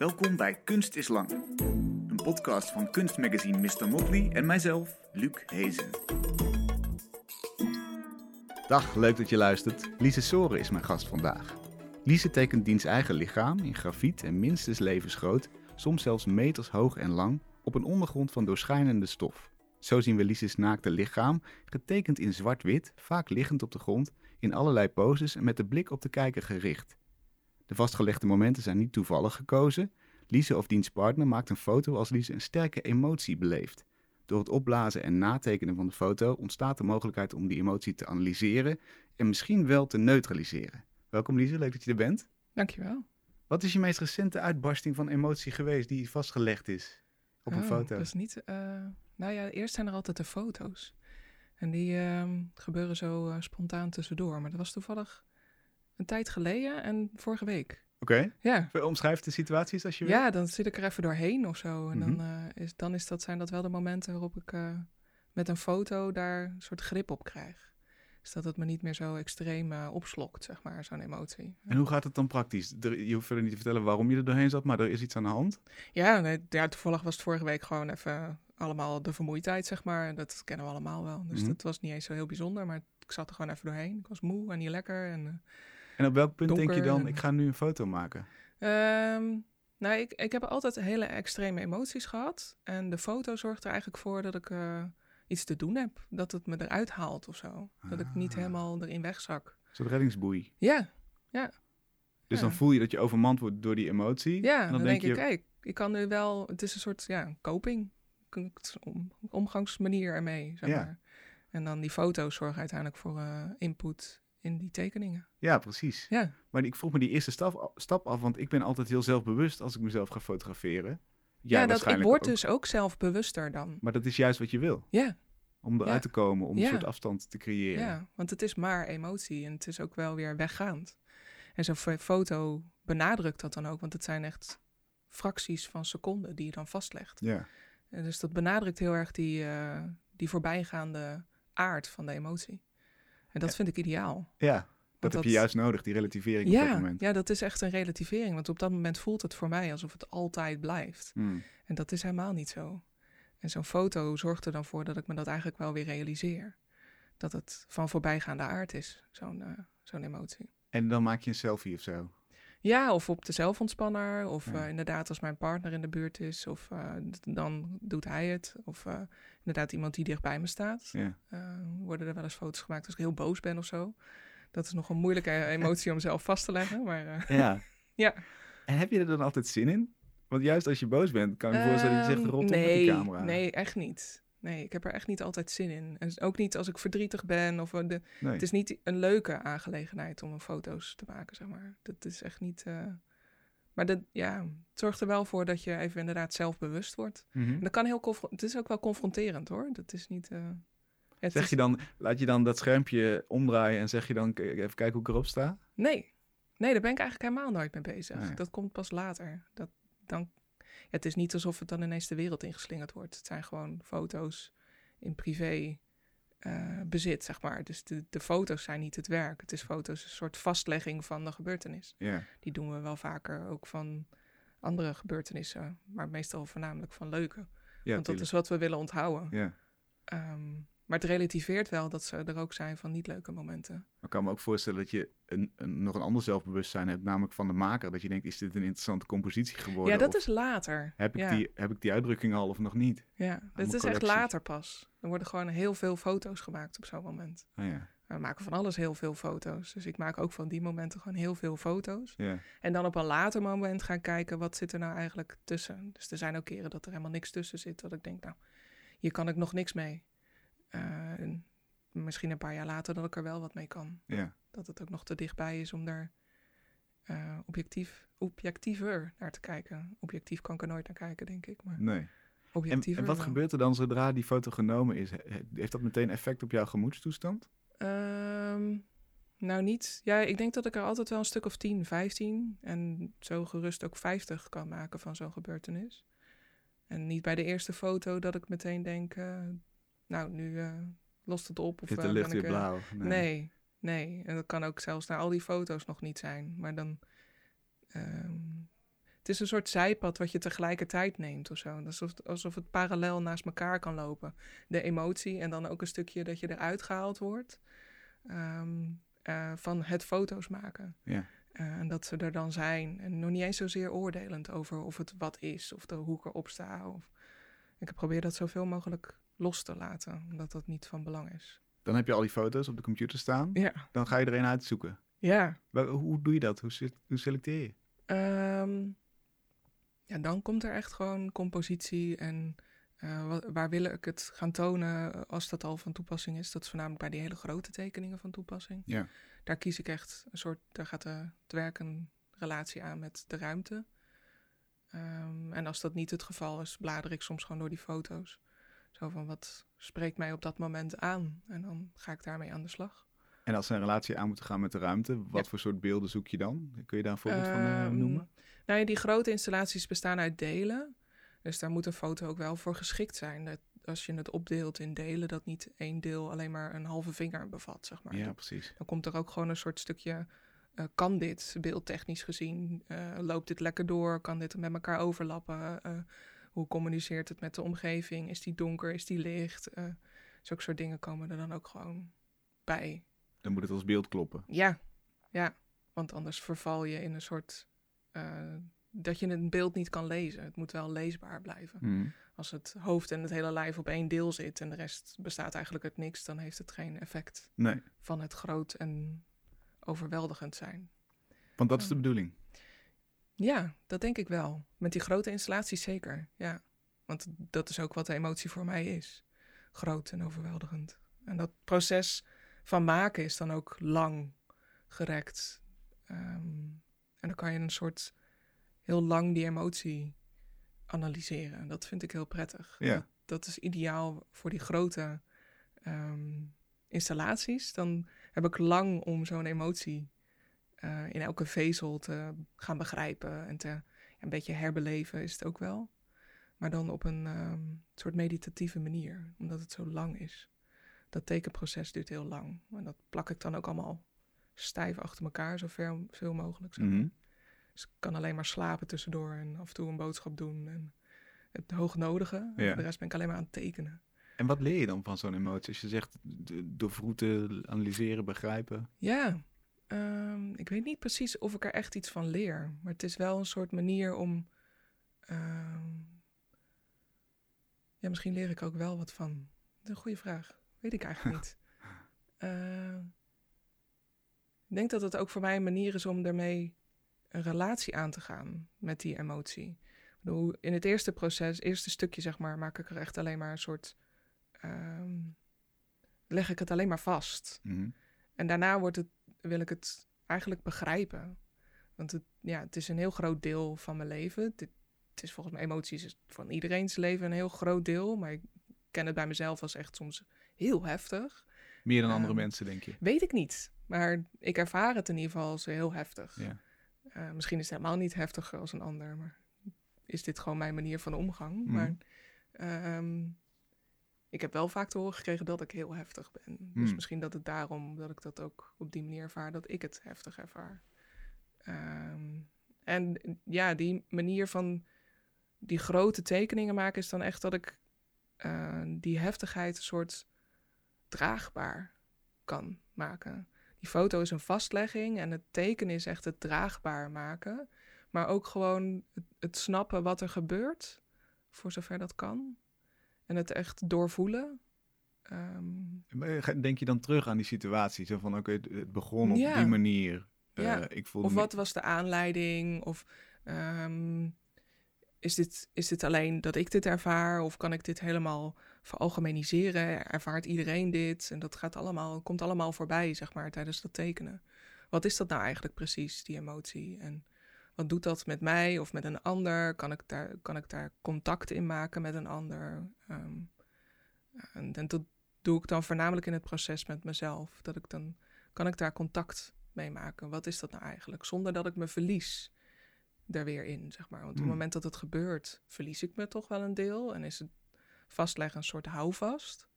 Welkom bij Kunst is Lang. Een podcast van kunstmagazine Mr. Motley en mijzelf, Luc Hezen. Dag, leuk dat je luistert. Lise Soren is mijn gast vandaag. Lise tekent diens eigen lichaam in grafiet en minstens levensgroot, soms zelfs meters hoog en lang, op een ondergrond van doorschijnende stof. Zo zien we Lise's naakte lichaam, getekend in zwart-wit, vaak liggend op de grond, in allerlei poses en met de blik op de kijker gericht. De vastgelegde momenten zijn niet toevallig gekozen. Lise of diens partner maakt een foto als Lise een sterke emotie beleeft. Door het opblazen en natekenen van de foto ontstaat de mogelijkheid om die emotie te analyseren en misschien wel te neutraliseren. Welkom Lise, leuk dat je er bent. Dankjewel. Wat is je meest recente uitbarsting van emotie geweest die vastgelegd is op een Oh, foto? Dat is niet. eh, nou ja, eerst zijn er altijd de foto's. En die ehm, gebeuren zo eh, spontaan tussendoor. Maar dat was toevallig een tijd geleden en vorige week. Oké, Ja. omschrijf de situaties als je wil. Ja, dan zit ik er even doorheen of zo. En Mhm. dan, eh, is, dan is dat, zijn dat wel de momenten waarop ik eh, met een foto daar een soort grip op krijg. Dus dat het me niet meer zo extreem eh, opslokt, zeg maar, zo'n emotie. En hoe gaat het dan praktisch? Er- je hoeft verder niet te vertellen waarom je er doorheen zat, maar er is iets aan de hand. Ja, nee, ja, toevallig was het vorige week gewoon even allemaal de vermoeidheid, zeg maar. Dat kennen we allemaal wel. Dus Mhm. dat was niet eens zo heel bijzonder, maar ik zat er gewoon even doorheen. Ik was moe en niet lekker. En, En op welk punt denk je dan, ik ga nu een foto maken? Ehm, nou, ik, ik heb altijd hele extreme emoties gehad. En de foto zorgt er eigenlijk voor dat ik eh, iets te doen heb. Dat het me eruit haalt of zo. Dat ik niet Ah. helemaal erin wegzak. Een soort reddingsboei. Ja, Dus Ja. dan voel je dat je overmand wordt door die emotie. ja en dan, denk je, kijk, ik kan nu wel... Het is een soort, ja, coping. Om, omgangsmanier ermee, zeg Ja. maar. En dan die foto's zorgen uiteindelijk voor eh, input in die tekeningen. Ja, precies. Ja, Maar ik vroeg me die eerste stap, stap af, want ik ben altijd heel zelfbewust als ik mezelf ga fotograferen. ja, dat, ik word ook. dus ook zelfbewuster dan. Maar dat is juist wat je wil. Ja, Om eruit Ja. te komen, om een Ja. soort afstand te creëren. Ja, want het is maar emotie en het is ook wel weer weggaand. En zo'n fo- foto benadrukt dat dan ook, want het zijn echt fracties van seconden die je dan vastlegt. Ja. En dus dat benadrukt heel erg die, eh, die voorbijgaande aard van de emotie. En dat vind ik ideaal. Ja, dat heb je juist nodig, die relativering op dat moment. ja, dat is echt een relativering, want op dat moment voelt het voor mij alsof het altijd blijft. Hmm. En dat is helemaal niet zo. En zo'n foto zorgt er dan voor dat ik me dat eigenlijk wel weer realiseer. Dat het van voorbijgaande aard is, zo'n eh, zo'n emotie. En dan maak je een selfie of zo. Ja, of op de zelfontspanner. Of Ja. eh, inderdaad als mijn partner in de buurt is. Of eh, dan doet hij het. Of eh, inderdaad iemand die dicht bij me staat. Ja. Worden er wel eens foto's gemaakt als ik heel boos ben of zo. Dat is nog een moeilijke emotie om zelf vast te leggen. Maar Ja. Ja. En heb je er dan altijd zin in? Want juist als je boos bent, kan je me voorstellen dat je zegt, Ehm, rot op met die camera. Nee, echt niet. Nee, ik heb er echt niet altijd zin in. En ook niet als ik verdrietig ben. Of, eh, de, Nee. Het is niet een leuke aangelegenheid om een foto's te maken, zeg maar. Dat is echt niet... eh, Maar dat, ja, het zorgt er wel voor dat je even inderdaad zelfbewust wordt. Mhm. En dat kan heel... Het is ook wel confronterend, hoor. Dat is niet... eh, Zeg is- je dan, laat je dan dat schermpje omdraaien en zeg je dan, even kijken hoe ik erop sta? Nee. Nee, daar ben ik eigenlijk helemaal nooit mee bezig. Nee. Dat komt pas later. Dat, dan... ja, het is niet alsof het dan ineens de wereld ingeslingerd wordt. Het zijn gewoon foto's in privé eh, bezit, zeg maar. Dus de, de foto's zijn niet het werk. Het is foto's, een soort vastlegging van de gebeurtenis. Die doen we wel vaker ook van andere gebeurtenissen. Maar meestal voornamelijk van leuke. Ja, Want dat tuurlijk. is wat we willen onthouden. Ja. Ehm, maar het relativeert wel dat ze er ook zijn van niet leuke momenten. Ik kan me ook voorstellen dat je een, een, nog een ander zelfbewustzijn hebt, namelijk van de maker. Dat je denkt, is dit een interessante compositie geworden? Ja, dat is later. Heb ik, ja. die, heb ik die uitdrukking al of nog niet? Ja, dat is echt later pas. Er worden gewoon heel veel foto's gemaakt op zo'n moment. Ah, ja. We maken van alles heel veel foto's. Dus ik maak ook van die momenten gewoon heel veel foto's. Ja. En dan op een later moment gaan kijken, wat zit er nou eigenlijk tussen? Dus er zijn ook keren dat er helemaal niks tussen zit. Dat ik denk, nou, hier kan ik nog niks mee. En misschien een paar jaar later dat ik er wel wat mee kan. ja. Dat het ook nog te dichtbij is om daar eh, objectief, objectiever naar te kijken. Objectief kan ik er nooit naar kijken, denk ik. Maar Nee. En, objectiever en wat wel. gebeurt er dan zodra die foto genomen is? He- Heeft dat meteen effect op jouw gemoedstoestand? Ehm, nou, niet. Ja, ik denk dat ik er altijd wel een stuk of 10, 15 en zo gerust ook 50 kan maken van zo'n gebeurtenis. En niet bij de eerste foto dat ik meteen denk, eh, nou, nu eh, lost het op. Of Is de eh, lucht weer eh, blauw? Nee. nee, En dat kan ook zelfs naar al die foto's nog niet zijn. Maar dan. ehm, het is een soort zijpad wat je tegelijkertijd neemt of zo. Alsof, alsof het parallel naast elkaar kan lopen. De emotie en dan ook een stukje dat je eruit gehaald wordt ehm, eh, van het foto's maken. Ja. En dat ze er dan zijn. En nog niet eens zozeer oordelend over of het wat is, of de, hoe ik erop sta. Of... Ik probeer dat zoveel mogelijk los te laten, omdat dat niet van belang is. Dan heb je al die foto's op de computer staan. Ja. Dan ga je er een uitzoeken. Ja. Hoe doe je dat? Hoe, se- hoe selecteer je? Ehm, ja, dan komt er echt gewoon compositie en eh, wa- waar wil ik het gaan tonen als dat al van toepassing is. Dat is voornamelijk bij die hele grote tekeningen van toepassing. Ja. Daar kies ik echt een soort, daar gaat de, het werk een relatie aan met de ruimte. Ehm, en als dat niet het geval is, blader ik soms gewoon door die foto's. Zo van, wat spreekt mij op dat moment aan? En dan ga ik daarmee aan de slag. En als ze een relatie aan moeten gaan met de ruimte, wat Ja. voor soort beelden zoek je dan? Kun je daar een voorbeeld van eh, Ehm, noemen? Nou ja, die grote installaties bestaan uit delen. Dus daar moet een foto ook wel voor geschikt zijn. Dat als je het opdeelt in delen, dat niet één deel alleen maar een halve vinger bevat, zeg maar. Ja, precies. Dan komt er ook gewoon een soort stukje, eh, kan dit beeldtechnisch gezien? Eh, loopt dit lekker door? Kan dit met elkaar overlappen? Hoe communiceert het met de omgeving? Is die donker? Is die licht? Eh zulke soort dingen komen er dan ook gewoon bij. Dan moet het als beeld kloppen. Ja, ja. Want anders verval je in een soort. eh, dat je een beeld niet kan lezen. Het moet wel leesbaar blijven. Mhm. Als het hoofd en het hele lijf op één deel zit en de rest bestaat eigenlijk uit niks, dan heeft het geen effect Nee, van het groot en overweldigend zijn. want dat is de bedoeling. Ja, dat denk ik wel. Met die grote installaties zeker. Ja. Want dat is ook wat de emotie voor mij is. Groot en overweldigend. En dat proces van maken is dan ook lang gerekt. Ehm, en dan kan je een soort heel lang die emotie analyseren. Dat vind ik heel prettig. Ja. Dat, dat is ideaal voor die grote ehm, installaties. Dan heb ik lang om zo'n emotie eh, in elke vezel te gaan begrijpen en te een beetje herbeleven is het ook wel. Maar dan op een ehm, soort meditatieve manier, omdat het zo lang is. Dat tekenproces duurt heel lang. En dat plak ik dan ook allemaal stijf achter elkaar, zo ver veel mogelijk. maar. Mhm. Dus ik kan alleen maar slapen tussendoor en af en toe een boodschap doen. En het hoognodige. Ja. de rest ben ik alleen maar aan het tekenen. En wat leer je dan van zo'n emotie? Als je zegt doorvroeten, analyseren, begrijpen. Ja, ehm, ik weet niet precies of ik er echt iets van leer. Maar het is wel een soort manier om. ehm, ja, misschien leer ik ook wel wat van. Dat is een goede vraag. Weet ik eigenlijk niet. Eh, ik denk dat het ook voor mij een manier is om daarmee een relatie aan te gaan met die emotie. Ik bedoel, in het eerste proces, eerste stukje zeg maar, maak ik er echt alleen maar een soort. ehm, leg ik het alleen maar vast. Mhm. En daarna wordt het, wil ik het eigenlijk begrijpen. Want het, ja, het is een heel groot deel van mijn leven. Dit, het is volgens mij emoties is van iedereen's leven een heel groot deel. Maar ik ken het bij mezelf als echt soms heel heftig. Meer dan andere Ehm, mensen, denk je. Weet ik niet. Maar ik ervaar het in ieder geval als heel heftig. Ja. Eh, misschien is het helemaal niet heftiger als een ander. Maar is dit gewoon mijn manier van omgang. Mhm. Maar ehm, ik heb wel vaak te horen gekregen dat ik heel heftig ben. Dus Hmm. misschien dat het daarom dat ik dat ook op die manier ervaar, dat ik het heftig ervaar. Ehm, en ja, die manier van die grote tekeningen maken is dan echt dat ik eh, die heftigheid een soort draagbaar kan maken. Die foto is een vastlegging en het tekenen is echt het draagbaar maken. Maar ook gewoon het, het snappen wat er gebeurt, voor zover dat kan. En het echt doorvoelen. Ehm, ga- Denk je dan terug aan die situatie? Zo van, oké, het- het begon op Ja. die manier. Ja. Eh, ik voelde of wat was de aanleiding? Of ehm, is, dit, is dit alleen dat ik dit ervaar? Of kan ik dit helemaal veralgemeniseren? Ervaart iedereen dit? En dat gaat allemaal, komt allemaal voorbij, zeg maar, tijdens dat tekenen. Wat is dat nou eigenlijk precies, die emotie? En wat doet dat met mij of met een ander? Kan ik daar, kan ik daar contact in maken met een ander? Ehm, en, en dat doe ik dan voornamelijk in het proces met mezelf. Dat ik dan kan ik daar contact mee maken. Wat is dat nou eigenlijk? Zonder dat ik me verlies er weer in, zeg maar. Want op Hmm. het moment dat het gebeurt, verlies ik me toch wel een deel. En is het vastleggen een soort houvast.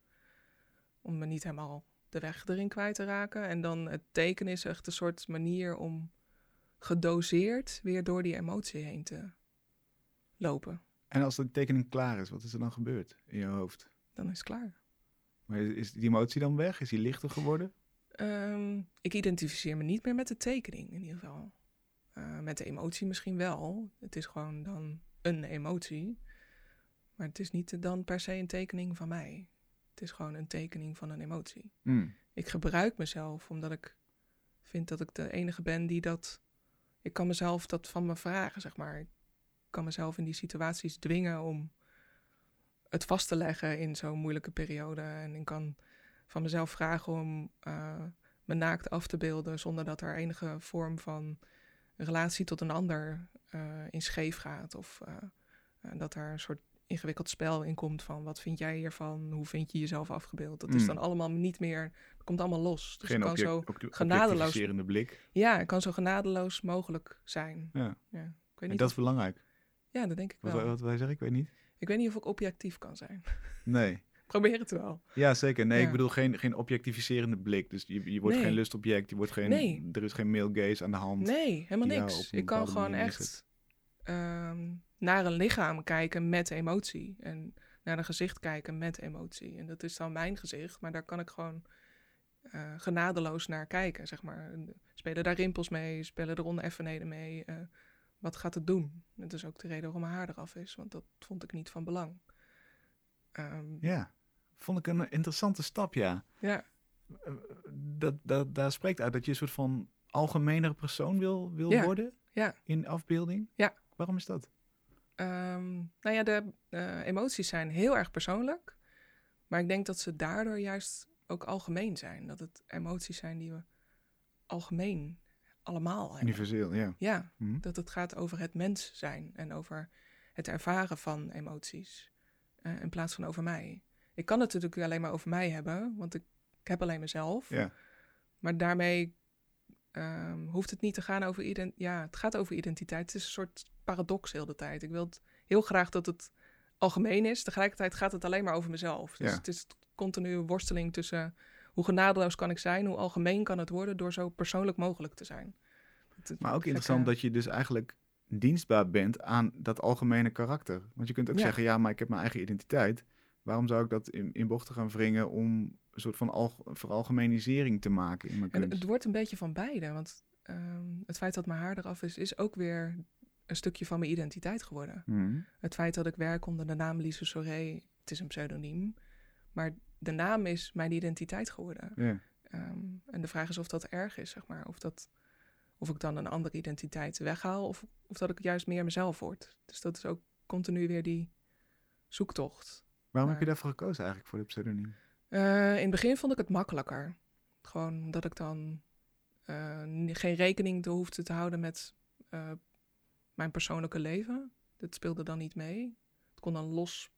Om me niet helemaal de weg erin kwijt te raken. En dan het tekenen is echt een soort manier om gedoseerd weer door die emotie heen te lopen. En als de tekening klaar is, wat is er dan gebeurd in je hoofd? Dan is het klaar. Maar is, die emotie dan weg? Is die lichter geworden? Ehm, ik identificeer me niet meer met de tekening in ieder geval. Eh, met de emotie misschien wel. Het is gewoon dan een emotie. Maar het is niet dan per se een tekening van mij. Het is gewoon een tekening van een emotie. Hmm. Ik gebruik mezelf omdat ik vind dat ik de enige ben die dat. Ik kan mezelf dat van me vragen, zeg maar. Ik kan mezelf in die situaties dwingen om het vast te leggen in zo'n moeilijke periode. En ik kan van mezelf vragen om uh, me naakt af te beelden zonder dat er enige vorm van relatie tot een ander uh, in scheef gaat. Of uh, dat er een soort ingewikkeld spel in komt van wat vind jij hiervan? Hoe vind je jezelf afgebeeld? Dat is Mm. dan allemaal niet meer, het komt allemaal los. Dus Geen kan object, zo, genadeloos- blik. ja, het kan zo genadeloos mogelijk zijn. Ja. Ja, ik weet En niet dat is belangrijk. ja, dat denk ik wel. wat wij zeggen, ik weet niet. Ik weet niet of ik objectief kan zijn. Nee. Probeer het wel. Ja, zeker. Nee, Ja. ik bedoel geen, geen objectificerende blik. Dus je, je wordt Nee. geen lustobject, je wordt geen, Nee. er is geen male gaze aan de hand. Nee, helemaal niks. Ik kan gewoon echt ehm, naar een lichaam kijken met emotie. En naar een gezicht kijken met emotie. En dat is dan mijn gezicht, maar daar kan ik gewoon eh, genadeloos naar kijken, zeg maar. En Spelen daar rimpels mee? Spelen er oneffenheden mee? Eh, wat gaat het doen? Dat is ook de reden waarom mijn haar eraf is, want dat vond ik niet van belang. Ehm, Ja, vond ik een interessante stap, ja. ja. Dat, dat, daar spreekt uit dat je een soort van algemenere persoon wil, wil Ja, worden ja. in afbeelding. Ja. Waarom is dat? Ehm, nou ja, de eh, emoties zijn heel erg persoonlijk. Maar ik denk dat ze daardoor juist ook algemeen zijn. Dat het emoties zijn die we algemeen allemaal hebben. Universeel, ja. Ja, Mhm. dat het gaat over het mens zijn en over het ervaren van emoties. eh, in plaats van over mij. Ik kan het natuurlijk alleen maar over mij hebben, want ik, ik heb alleen mezelf. Ja. Maar daarmee ehm, hoeft het niet te gaan over identiteit. Ja, het gaat over identiteit. Het is een soort paradox heel de tijd. Ik wil het heel graag dat het algemeen is. Tegelijkertijd gaat het alleen maar over mezelf. Dus Ja. het is continue worsteling tussen hoe genadeloos kan ik zijn, hoe algemeen kan het worden door zo persoonlijk mogelijk te zijn. Het- Maar ook interessant dat je dus eigenlijk dienstbaar bent aan dat algemene karakter. Want je kunt ook Ja. zeggen, ja, maar ik heb mijn eigen identiteit. Waarom zou ik dat in, in bochten gaan wringen om een soort van alg veralgemenisering te maken in mijn En kunst? het wordt een beetje van beide. Want ehm, het feit dat mijn haar eraf is, is ook weer een stukje van mijn identiteit geworden. Mhm. Het feit dat ik werk onder de naam Lise Soré, het is een pseudoniem. Maar de naam is mijn identiteit geworden. Ehm, en de vraag is of dat erg is, zeg maar. Of, dat, of ik dan een andere identiteit weghaal of, of dat ik juist meer mezelf word. Dus dat is ook continu weer die zoektocht. Waarom heb je daarvoor gekozen eigenlijk, voor de pseudoniem? Eh, in het begin vond ik het makkelijker. Gewoon dat ik dan ni- geen rekening hoefde te houden met eh, mijn persoonlijke leven. Dat speelde dan niet mee. Het kon dan los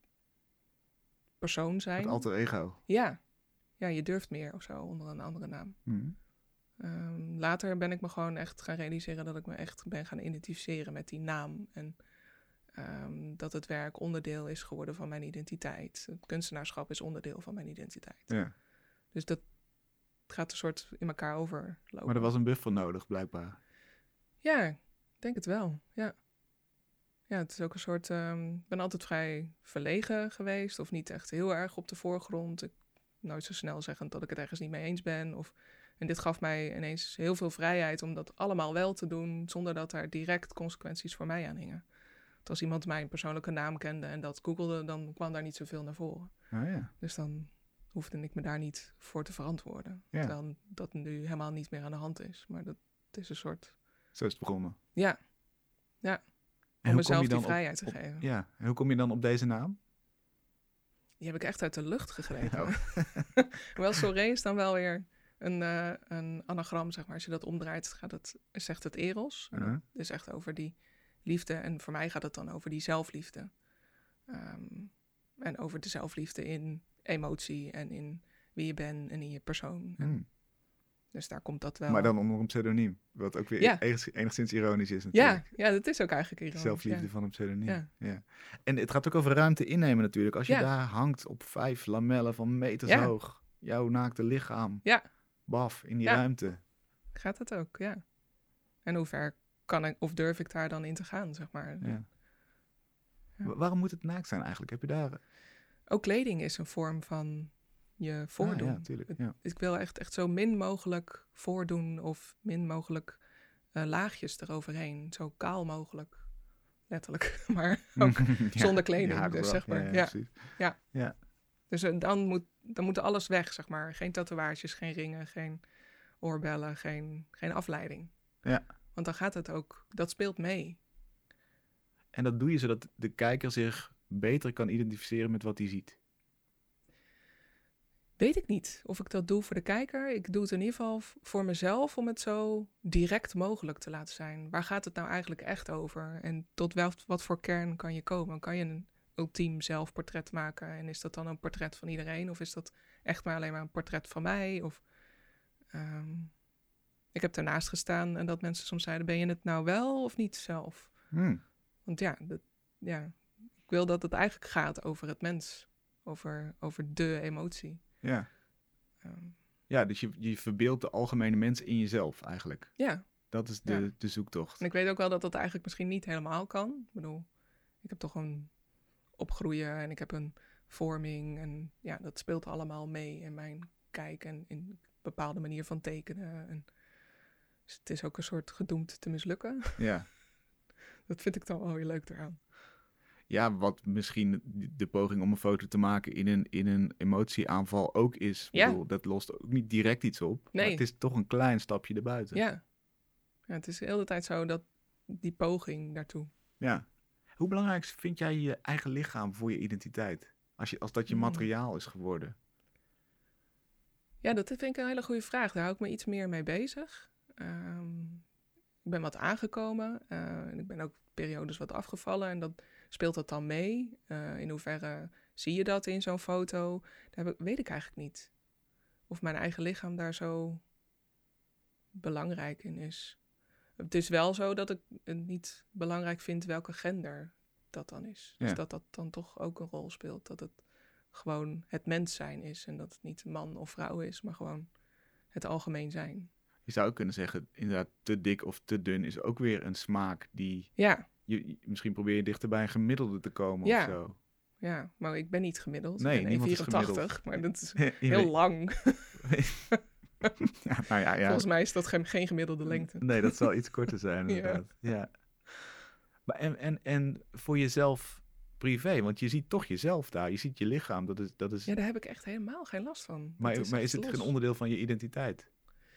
persoon zijn. Het alter ego. Ja. ja, je durft meer of zo onder een andere naam. Mhm. Ehm, later ben ik me gewoon echt gaan realiseren dat ik me echt ben gaan identificeren met die naam. En ehm, dat het werk onderdeel is geworden van mijn identiteit. Het kunstenaarschap is onderdeel van mijn identiteit. Ja. Dus dat gaat een soort in elkaar overlopen. Maar er was een buffer nodig, blijkbaar. Ja, denk het wel. Ja. Ja, het is ook een soort. ehm, Ik ben altijd vrij verlegen geweest, of niet echt heel erg op de voorgrond. Ik nooit zo snel zeggend dat ik het ergens niet mee eens ben. Of, en dit gaf mij ineens heel veel vrijheid om dat allemaal wel te doen, zonder dat er direct consequenties voor mij aan hingen. Want als iemand mijn persoonlijke naam kende en dat googelde, dan kwam daar niet zoveel naar voren. Ah, ja. Dus dan hoefde ik me daar niet voor te verantwoorden. Ja. Terwijl dat nu helemaal niet meer aan de hand is. Maar dat is een soort. Zo is het begonnen. Ja, ja. En Om hoe kom mezelf je die op- vrijheid te op- geven. Ja, en hoe kom je dan op deze naam? Die heb ik echt uit de lucht gegrepen. Oh. Hoewel Soré is dan wel weer een, eh, een anagram, zeg maar. Als je dat omdraait, gaat het, zegt het eros. En Uh-huh. dat is echt over die liefde. En voor mij gaat het dan over die zelfliefde. Ehm, en over de zelfliefde in emotie en in wie je bent en in je persoon. En Hmm. Dus daar komt dat wel. Maar dan onder een pseudoniem. Wat ook weer Ja. enigszins, ironisch is ja, natuurlijk. ja, dat is ook eigenlijk ironisch. Zelfliefde ja. van een pseudoniem. Ja. Ja. En het gaat ook over ruimte innemen natuurlijk. Als je Ja. daar hangt op vijf lamellen van meters Ja. hoog. Jouw naakte lichaam. Ja. Baf, in die Ja. ruimte. Gaat dat ook, ja. En hoe ver kan ik of durf ik daar dan in te gaan, zeg maar. Ja. Ja. Wa- Waarom moet het naakt zijn eigenlijk? Heb je daar... Ook kleding is een vorm van je voordoen. Ah, ja, tuurlijk. Ja. Ik wil echt, echt zo min mogelijk voordoen of min mogelijk eh, laagjes eroverheen. Zo kaal mogelijk. Letterlijk. Maar ook zonder kleding, Ja, dus zeg maar, Ja, ja. precies. Dus eh, dan moet, dan moet alles weg, zeg maar. Geen tatoeages, geen ringen, geen oorbellen, geen, geen afleiding. Ja. Want dan gaat het ook, dat speelt mee. En dat doe je zodat de kijker zich beter kan identificeren met wat hij ziet. Weet ik niet of ik dat doe voor de kijker. Ik doe het in ieder geval voor mezelf om het zo direct mogelijk te laten zijn. Waar gaat het nou eigenlijk echt over? En tot wel, wat voor kern kan je komen? Kan je een ultiem zelfportret maken? En is dat dan een portret van iedereen? Of is dat echt maar alleen maar een portret van mij? Of, ehm, ik heb ernaast gestaan en dat mensen soms zeiden: Ben je het nou wel of niet zelf? Hmm. Want ja, dat, ja, ik wil dat het eigenlijk gaat over het mens, over, over de emotie. Ja. Ehm, ja, dus je, je verbeeldt de algemene mens in jezelf eigenlijk. ja, Dat is de, Ja. de zoektocht. en ik weet ook wel dat dat eigenlijk misschien niet helemaal kan. Ik bedoel, ik heb toch een opgroeien en ik heb een vorming en ja, dat speelt allemaal mee in mijn kijk en in een bepaalde manier van tekenen. En, dus het is ook een soort gedoemd te mislukken. Ja. Dat vind ik dan wel weer leuk eraan. Ja, wat misschien de poging om een foto te maken in een, in een emotieaanval ook is. Ik bedoel, dat lost ook niet direct iets op. Maar Nee. het is toch een klein stapje erbuiten. Ja. ja, het is de hele tijd zo dat die poging daartoe. Ja. Hoe belangrijk vind jij je eigen lichaam voor je identiteit? Als, je, als dat je Hmm. materiaal is geworden. Ja, dat vind ik een hele goede vraag. Daar hou ik me iets meer mee bezig. Ehm, ik ben wat aangekomen. eh, en ik ben ook periodes wat afgevallen. En dat speelt dat dan mee? Eh, in hoeverre zie je dat in zo'n foto? Ik- weet ik eigenlijk niet. Of mijn eigen lichaam daar zo belangrijk in is. Het is wel zo dat ik het niet belangrijk vind welke gender dat dan is. Ja. Dus dat dat dan toch ook een rol speelt. Dat het gewoon het mens zijn is. En dat het niet man of vrouw is, maar gewoon het algemeen zijn. Je zou ook kunnen zeggen, inderdaad, te dik of te dun is ook weer een smaak die... Ja, Je, misschien probeer je dichter bij een gemiddelde te komen Ja. of zo. ja, maar ik ben niet gemiddeld. Nee, ik ben niemand is 1,84, maar dat is heel weet- lang. ja, nou ja, ja. Volgens mij is dat geen, geen gemiddelde lengte. Nee, dat zal iets korter zijn inderdaad. ja. Maar en, en, en voor jezelf privé, want je ziet toch jezelf daar. Je ziet je lichaam, dat is... Dat is Ja, daar heb ik echt helemaal geen last van. Maar, maar echt is het los. een onderdeel van je identiteit?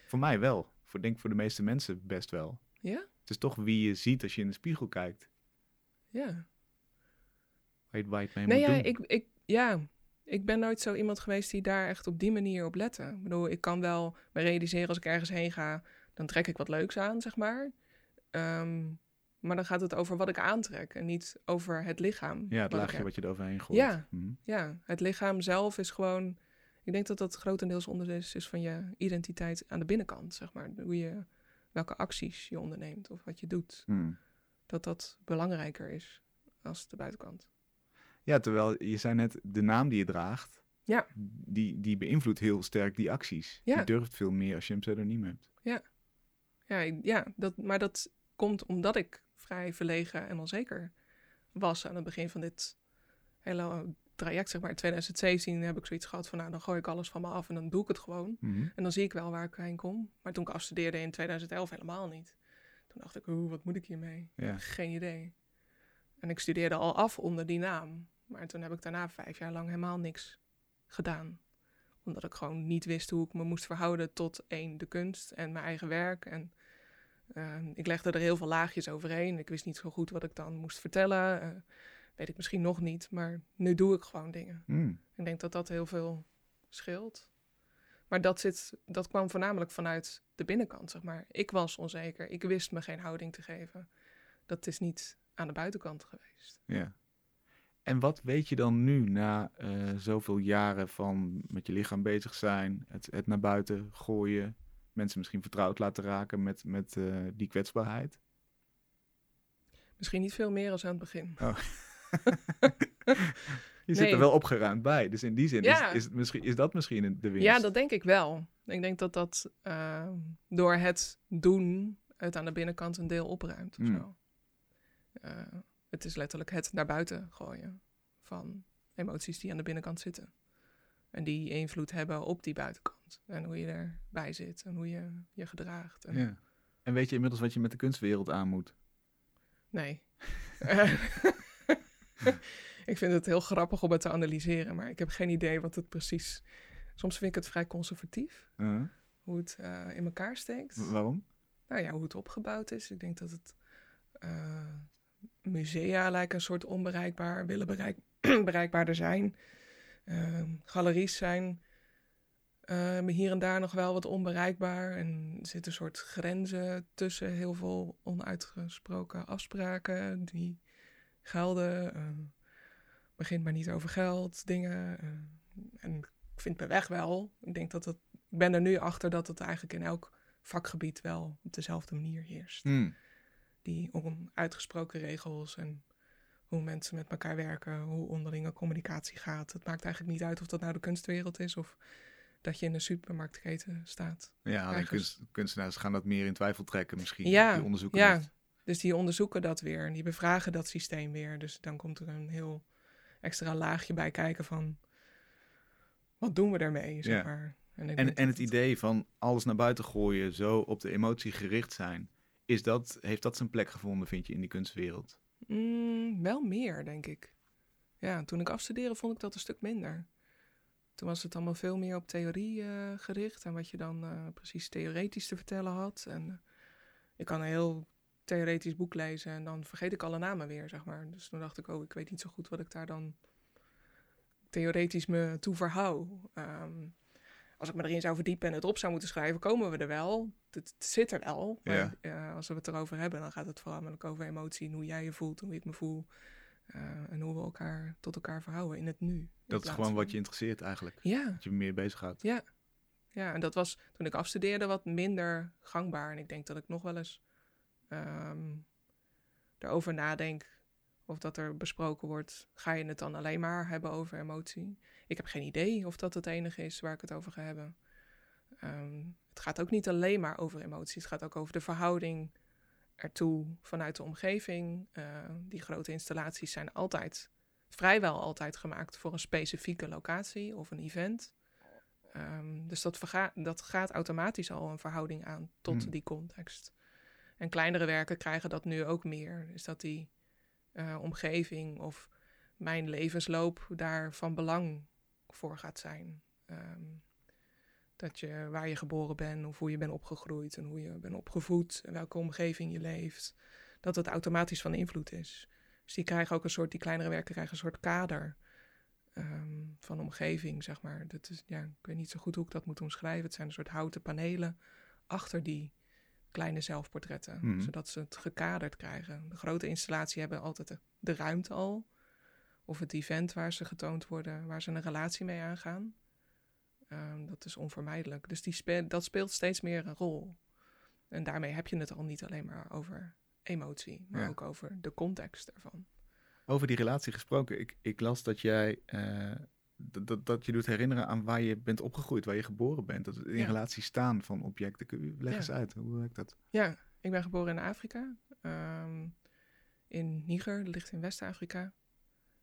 Voor mij wel. Voor, denk voor de meeste mensen best wel. Ja? Het is toch wie je ziet als je in de spiegel kijkt. Ja. Waar je, waar je het mee Nee, moet ja doen. ik, ik, ja, ik ben nooit zo iemand geweest die daar echt op die manier op lette. Ik bedoel, ik kan wel me realiseren als ik ergens heen ga, dan trek ik wat leuks aan, zeg maar. Ehm, maar dan gaat het over wat ik aantrek en niet over het lichaam. Ja, het laagje wat je eroverheen gooit. Ja. Mhm. Ja, het lichaam zelf is gewoon. Ik denk dat dat grotendeels onderdeel is, van je identiteit aan de binnenkant, zeg maar. Hoe je, welke acties je onderneemt of wat je doet. Mhm. Dat dat belangrijker is als de buitenkant. Ja, terwijl je zei net, de naam die je draagt, Ja. die, die beïnvloedt heel sterk die acties. Ja. Je durft veel meer als je een pseudoniem hebt. Ja, ik- ja dat, maar dat komt omdat ik vrij verlegen en onzeker was aan het begin van dit hele traject. Zeg maar in 2017 heb ik zoiets gehad van, nou dan gooi ik alles van me af en dan doe ik het gewoon. Mhm. En dan zie ik wel waar ik heen kom. Maar toen ik afstudeerde in 2011 helemaal niet. Toen dacht ik, oeh, wat moet ik hiermee? Ja. Geen idee. En ik studeerde al af onder die naam. Maar toen heb ik daarna vijf jaar lang helemaal niks gedaan. Omdat ik gewoon niet wist hoe ik me moest verhouden tot één, de kunst en mijn eigen werk. En eh, ik legde er heel veel laagjes overheen. Ik wist niet zo goed wat ik dan moest vertellen. Eh, weet ik misschien nog niet, maar nu doe ik gewoon dingen. Mhm. Ik denk dat dat heel veel scheelt. Maar dat, zit, dat kwam voornamelijk vanuit de binnenkant, zeg maar. Ik was onzeker. Ik wist me geen houding te geven. Dat is niet aan de buitenkant geweest. Ja. En wat weet je dan nu na eh, zoveel jaren van met je lichaam bezig zijn, het, het naar buiten gooien, mensen misschien vertrouwd laten raken met, met eh, die kwetsbaarheid? Misschien niet veel meer als aan het begin. Je zit Nee. er wel opgeruimd bij, dus in die zin Ja. is, is, het misschien, is dat misschien de winst. Ja, dat denk ik wel. Ik denk dat dat eh, door het doen het aan de binnenkant een deel opruimt. Of Mm. zo. Eh, Het is letterlijk het naar buiten gooien van emoties die aan de binnenkant zitten. En die invloed hebben op die buitenkant. En hoe je erbij zit en hoe je je gedraagt. En Ja. En weet je inmiddels wat je met de kunstwereld aan moet? Nee. ik vind het heel grappig om het te analyseren, maar ik heb geen idee wat het precies... Soms vind ik het vrij conservatief, Uh, hoe het eh, in elkaar steekt. waarom? Nou ja, hoe het opgebouwd is. Ik denk dat het eh, musea lijken een soort onbereikbaar, willen bereik, bereikbaarder zijn. Ehm, galeries zijn eh, hier en daar nog wel wat onbereikbaar. En er zitten een soort grenzen tussen heel veel onuitgesproken afspraken die gelden. Eh, begint maar niet over geld, dingen. eh, en ik vind mijn weg wel. Ik denk dat het. Ik ben er nu achter dat het eigenlijk in elk vakgebied wel op dezelfde manier heerst. Hmm. Die onuitgesproken regels en hoe mensen met elkaar werken, hoe onderlinge communicatie gaat. Het maakt eigenlijk niet uit of dat nou de kunstwereld is of dat je in een supermarktketen staat. Ja, kunst, kunstenaars gaan dat meer in twijfel trekken misschien. Ja, die onderzoeken ja. dat. Dus die onderzoeken dat weer en die bevragen dat systeem weer. Dus dan komt er een heel extra laagje bij kijken van wat doen we daarmee, zeg Ja. maar. En, En, het idee van alles naar buiten gooien, zo op de emotie gericht zijn, is dat, heeft dat zijn plek gevonden, vind je, in die kunstwereld? Mm, wel meer, denk ik. Ja, toen ik afstudeerde vond ik dat een stuk minder. Toen was het allemaal veel meer op theorie eh, gericht en wat je dan eh, precies theoretisch te vertellen had. En eh, ik kan een heel theoretisch boek lezen en dan vergeet ik alle namen weer, zeg maar. Dus toen dacht ik, oh, ik weet niet zo goed wat ik daar dan theoretisch me toe verhoud. Ehm, als ik me erin zou verdiepen en het op zou moeten schrijven, komen we er wel. Het, het zit er. Maar Ja. eh, als we het erover hebben, dan gaat het voornamelijk over emotie en hoe jij je voelt hoe ik me voel. eh, en hoe we elkaar tot elkaar verhouden in het nu. Dat is gewoon wat je interesseert eigenlijk. Ja, Dat je meer bezighoudt. ja. Ja, en dat was toen ik afstudeerde wat minder gangbaar. En ik denk dat ik nog wel eens ehm, erover nadenk of dat er besproken wordt. Ga je het dan alleen maar hebben over emotie? Ik heb geen idee of dat het enige is waar ik het over ga hebben. Ehm, het gaat ook niet alleen maar over emotie. Het gaat ook over de verhouding ertoe vanuit de omgeving. Eh, die grote installaties zijn altijd, vrijwel altijd gemaakt voor een specifieke locatie of een event. Ehm, dus dat, dat gaat automatisch al een verhouding aan tot Hmm. die context. En kleinere werken krijgen dat nu ook meer. Is dat die eh, omgeving of mijn levensloop daar van belang voor gaat zijn. Ehm, dat je waar je geboren bent, of hoe je bent opgegroeid en hoe je bent opgevoed en welke omgeving je leeft, dat het automatisch van invloed is. Dus die krijgen ook een soort, die kleinere werken krijgen een soort kader ehm, van omgeving, zeg maar. Dat is, ja, ik weet niet zo goed hoe ik dat moet omschrijven. Het zijn een soort houten panelen achter die kleine zelfportretten, Mhm. zodat ze het gekaderd krijgen. De grote installatie hebben altijd de, de ruimte al, of het event waar ze getoond worden, waar ze een relatie mee aangaan. Ehm, dat is onvermijdelijk. Dus die spe- dat speelt steeds meer een rol. En daarmee heb je het al niet alleen maar over emotie, maar Ja. ook over de context ervan. Over die relatie gesproken, ik, ik las dat jij eh, dat, dat, je doet herinneren aan waar je bent opgegroeid, waar je geboren bent. Dat in Ja. relatie staan van objecten. Leg Ja. eens uit, hoe werkt dat? Ja, ik ben geboren in Afrika. ehm, in Niger, dat ligt in West-Afrika.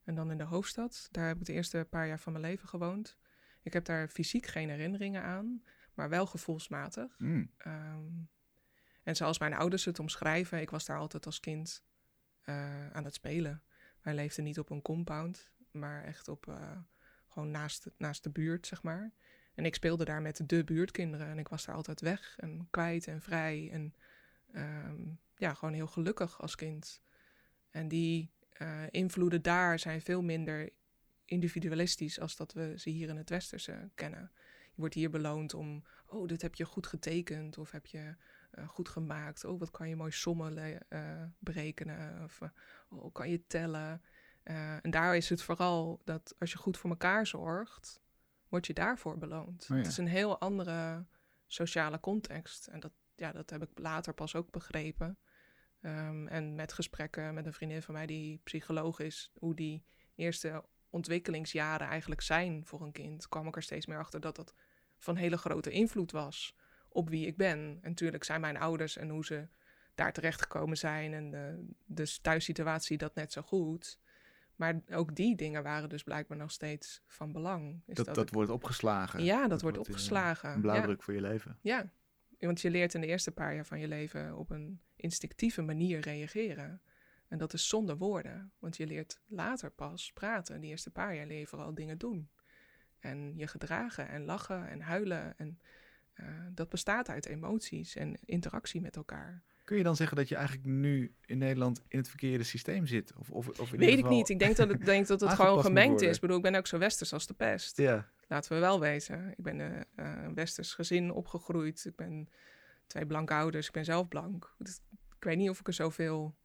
En dan in de hoofdstad. Daar heb ik de eerste paar jaar van mijn leven gewoond. Ik heb daar fysiek geen herinneringen aan, maar wel gevoelsmatig. Mm, Ehm, en zoals mijn ouders het omschrijven, ik was daar altijd als kind eh, aan het spelen. Wij leefden niet op een compound, maar echt op eh, gewoon naast, naast de buurt, zeg maar. En ik speelde daar met de buurtkinderen en ik was daar altijd weg en kwijt en vrij. En ehm, ja, gewoon heel gelukkig als kind. En die eh, invloeden daar zijn veel minder individualistisch als dat we ze hier in het westerse kennen. Je wordt hier beloond om, oh, dit heb je goed getekend of heb je eh, goed gemaakt. Oh, wat kan je mooi sommen eh, berekenen of oh, kan je tellen. Eh, en daar is het vooral dat als je goed voor elkaar zorgt, word je daarvoor beloond. Oh ja. Het is een heel andere sociale context. En dat, ja, dat heb ik later pas ook begrepen. Ehm, en met gesprekken met een vriendin van mij die psycholoog is, hoe die eerste ontwikkelingsjaren eigenlijk zijn voor een kind, kwam ik er steeds meer achter dat dat van hele grote invloed was op wie ik ben. En natuurlijk zijn mijn ouders en hoe ze daar terechtgekomen zijn en de, de thuissituatie dat net zo goed. Maar ook die dingen waren dus blijkbaar nog steeds van belang. Is Dat, dat, ik- wordt opgeslagen. ja, dat, wordt wordt, eh, opgeslagen. Een blauwdruk voor je leven. Ja. want je leert in de eerste paar jaar van je leven op een instinctieve manier reageren. En dat is zonder woorden, want je leert later pas praten. De eerste paar jaar leer je vooral dingen doen. En je gedragen en lachen en huilen. En eh, dat bestaat uit emoties en interactie met elkaar. Kun je dan zeggen dat je eigenlijk nu in Nederland in het verkeerde systeem zit? Of, of, of in Weet ik niet. Ik denk dat het, denk dat het gewoon gemengd is. Ik bedoel, ik ben ook zo westers als de pest. Ja, Laten we wel wezen. Ik ben een westers gezin opgegroeid. Ik ben twee blanke ouders. Ik ben zelf blank. Ik weet niet of ik er zoveel...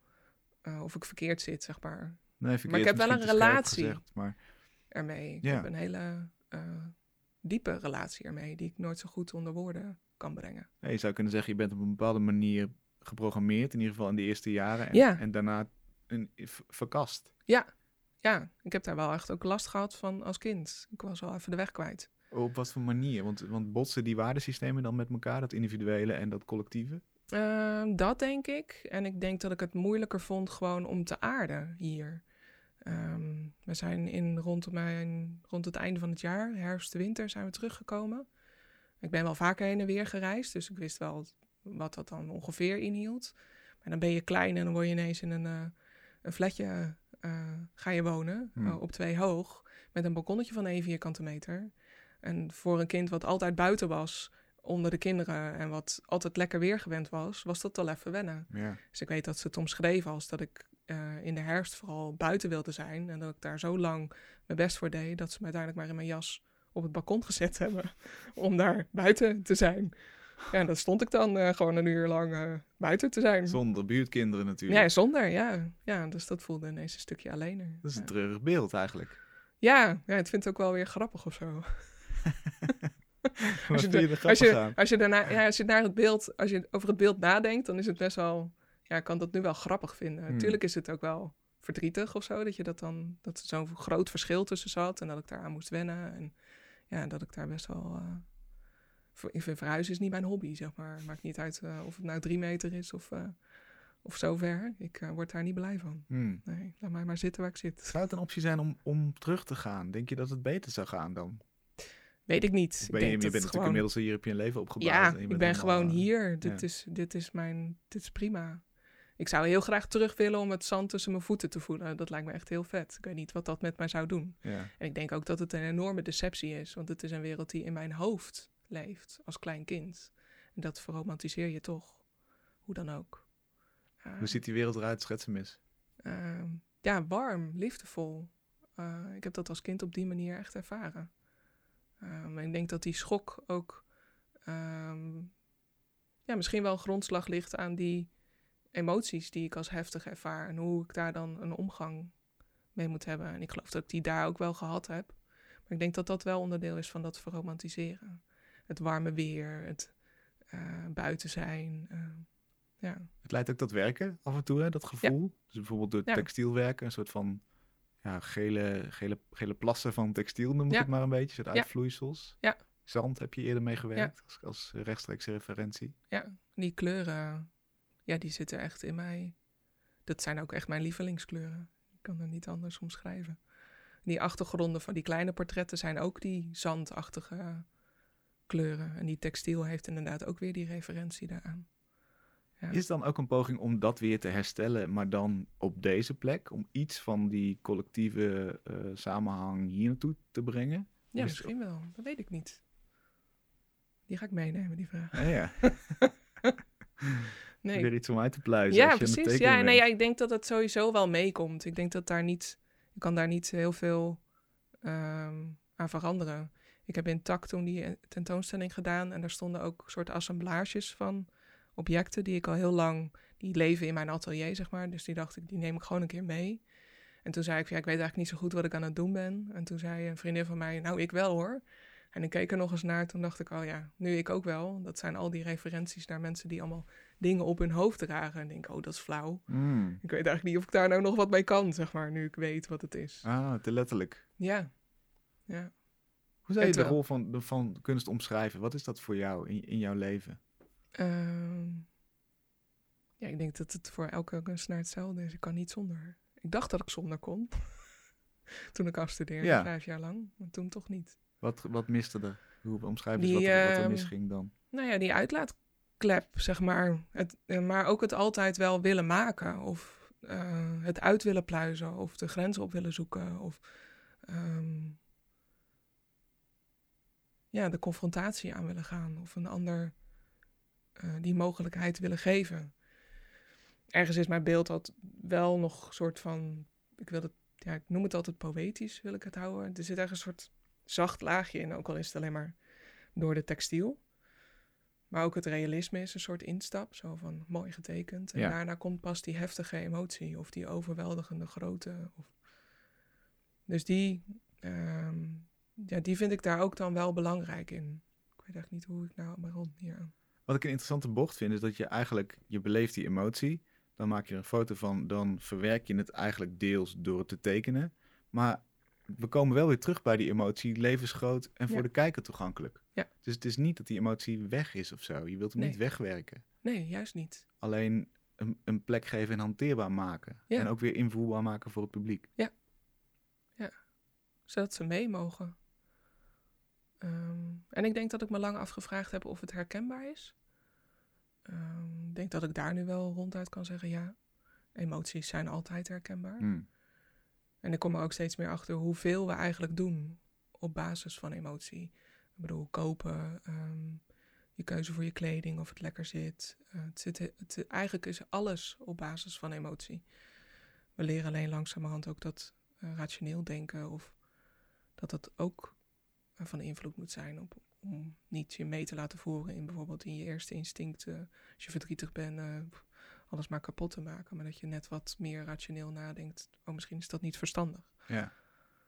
eh, of ik verkeerd zit, zeg maar, nee, verkeerd ik heb wel een relatie. gezegd, maar ermee. Ik Ja. heb een hele eh, diepe relatie ermee... die ik nooit zo goed onder woorden kan brengen. nee, je zou kunnen zeggen, je bent op een bepaalde manier geprogrammeerd. In ieder geval in de eerste jaren. En, Ja. en daarna een, verkast. Ja, ik heb daar wel echt ook last gehad van als kind. Ik was wel even de weg kwijt. Op wat voor manier? Want, want botsen die waardesystemen dan met elkaar? Dat individuele en dat collectieve? Ehm, dat denk ik. En ik denk dat ik het moeilijker vond gewoon om te aarden hier. Ehm, we zijn in rond, mijn, rond het einde van het jaar, herfst, winter, zijn we teruggekomen. Ik ben wel vaker heen en weer gereisd, dus ik wist wel wat dat dan ongeveer inhield. Maar dan ben je klein en dan word je ineens in een, eh, een flatje eh, ga je wonen, Hmm. eh, op twee hoog, met een balkonnetje van 1 vierkante meter. En voor een kind wat altijd buiten was, onder de kinderen en wat altijd lekker weer gewend was, was dat wel even wennen. Ja. Dus ik weet dat ze het omschreven als dat ik in de herfst vooral buiten wilde zijn. En dat ik daar zo lang mijn best voor deed, dat ze me uiteindelijk maar in mijn jas op het balkon gezet hebben om daar buiten te zijn. Ja, en dan stond ik dan eh, gewoon een uur lang eh, buiten te zijn. Zonder buurtkinderen natuurlijk. Ja, zonder, ja. Ja, dus dat voelde ineens een stukje allener. Dat is een treurig beeld eigenlijk. ja, ja, het vindt ook wel weer grappig of zo. Wat je Als je, als je daarna, ja, als je naar het beeld, als je over het beeld nadenkt, dan is het best wel, ja, ik kan dat nu wel grappig vinden. Hmm. Natuurlijk is het ook wel verdrietig of zo, dat je dat dan, dat er zo'n groot verschil tussen zat en dat ik daar aan moest wennen. En ja, dat ik daar best wel, eh, ik vind verhuizen is niet mijn hobby, zeg maar. Maakt niet uit eh, of het nou drie meter is of, eh, of zo ver. Ik eh, word daar niet blij van. Hmm. Nee, laat mij maar zitten waar ik zit. Zou het een optie zijn om, om terug te gaan? Denk je dat het beter zou gaan dan? Weet ik niet. Of Ik Ben je, je bent natuurlijk inmiddels hier heb je een leven opgebouwd. Ja, en je ik ben gewoon hier. Dit, ja. is, dit, is mijn, dit is prima. Ik zou heel graag terug willen om het zand tussen mijn voeten te voelen. Dat lijkt me echt heel vet. Ik weet niet wat dat met mij zou doen. Ja. En ik denk ook dat het een enorme deceptie is. Want het is een wereld die in mijn hoofd leeft als klein kind. En dat verromantiseer je toch. Hoe dan ook. Hoe ziet die wereld eruit? Schets hem eens. Ehm, ja, warm, liefdevol. Eh, ik heb dat als kind op die manier echt ervaren. Ehm, en ik denk dat die schok ook ehm, ja, misschien wel grondslag ligt aan die emoties die ik als heftig ervaar. En hoe ik daar dan een omgang mee moet hebben. En ik geloof dat ik die daar ook wel gehad heb. Maar ik denk dat dat wel onderdeel is van dat verromantiseren. Het warme weer, het eh, buiten zijn. eh, ja. Het leidt ook tot werken af en toe, hè, dat gevoel. Dus bijvoorbeeld door Ja. textielwerken, een soort van ja, gele, gele, gele plassen van textiel noem ik het maar een beetje. Soort uitvloeisels. Ja. Zand heb je eerder mee gewerkt als, als rechtstreekse referentie. Ja, die kleuren, ja, die zitten echt in mij. Dat zijn ook echt mijn lievelingskleuren. Ik kan er niet anders omschrijven. Die achtergronden van die kleine portretten zijn ook die zandachtige kleuren. En die textiel heeft inderdaad ook weer die referentie daaraan. Ja. Is het dan ook een poging om dat weer te herstellen, maar dan op deze plek? Om iets van die collectieve eh, samenhang hier naartoe te brengen? Ja, is- misschien wel. Dat weet ik niet. Die ga ik meenemen, die vraag. Ja, ja. Nee, Weer iets om uit te pluizen. Ja, je precies. Ja, nee, ja, ik denk dat het sowieso wel meekomt. Ik denk dat daar niet, ik kan daar niet heel veel ehm, aan veranderen. Ik heb in TAC toen die eh, tentoonstelling gedaan en daar stonden ook soort assemblages van objecten die ik al heel lang, die leven in mijn atelier, zeg maar. Dus die dacht ik, die neem ik gewoon een keer mee. En toen zei ik, ja, ik weet eigenlijk niet zo goed wat ik aan het doen ben. En toen zei een vriendin van mij, nou, ik wel hoor. En ik keek er nog eens naar, toen dacht ik, oh ja, nu ik ook wel. Dat zijn al die referenties naar mensen die allemaal dingen op hun hoofd dragen. En denk, oh, dat is flauw. Mm. Ik weet eigenlijk niet of ik daar nou nog wat mee kan, zeg maar, nu ik weet wat het is. Ah, te letterlijk. Ja. Ja. Hoe zou je de rol van, van kunst omschrijven? Wat is dat voor jou in, in jouw leven? Ehm, Ja, ik denk dat het voor elke kunstenaar hetzelfde is. Ik kan niet zonder. Ik dacht dat ik zonder kon. toen ik afstudeerde, Ja. vijf jaar lang. Maar toen toch niet. Wat, wat miste er? Hoe omschrijf je wat, er- wat er ehm, misging dan? Nou ja, die uitlaatklep, zeg maar. Het, eh, maar ook het altijd wel willen maken. Of eh, het uit willen pluizen. Of de grenzen op willen zoeken. Of ehm, ja, de confrontatie aan willen gaan. Of een ander eh, die mogelijkheid willen geven. Ergens is mijn beeld dat wel nog een soort van... Ik, wil het, ja, ik noem het altijd poëtisch, wil ik het houden. Er zit ergens een soort zacht laagje in. Ook al is het alleen maar door de textiel. Maar ook het realisme is een soort instap, zo van mooi getekend. En Ja. daarna komt pas die heftige emotie of die overweldigende grootte. Of... Dus die, ehm, ja, die vind ik daar ook dan wel belangrijk in. Ik weet echt niet hoe ik nou maar rond hier aan. Wat ik een interessante bocht vind, is dat je eigenlijk, je beleeft die emotie, dan maak je er een foto van, dan verwerk je het eigenlijk deels door het te tekenen. Maar we komen wel weer terug bij die emotie, levensgroot en voor Ja. de kijker toegankelijk. Ja. Dus het is niet dat die emotie weg is of zo. Je wilt hem Nee. niet wegwerken. Nee, juist niet. Alleen een, een plek geven en hanteerbaar maken. Ja. En ook weer invoelbaar maken voor het publiek. Zodat ze mee mogen. Ehm, en ik denk dat ik me lang afgevraagd heb of het herkenbaar is. Ehm, ik denk dat ik daar nu wel ronduit kan zeggen, ja, emoties zijn altijd herkenbaar. Hmm. En ik kom er ook steeds meer achter hoeveel we eigenlijk doen op basis van emotie. Ik bedoel, kopen, ehm, je keuze voor je kleding, of het lekker zit. Eh, het zit het, eigenlijk is alles op basis van emotie. We leren alleen langzamerhand ook dat eh, rationeel denken of dat dat ook eh, van invloed moet zijn op, om niet je mee te laten voeren in bijvoorbeeld in je eerste instincten. Als je verdrietig bent, eh, alles maar kapot te maken. Maar dat je net wat meer rationeel nadenkt. Oh, misschien is dat niet verstandig. Ja.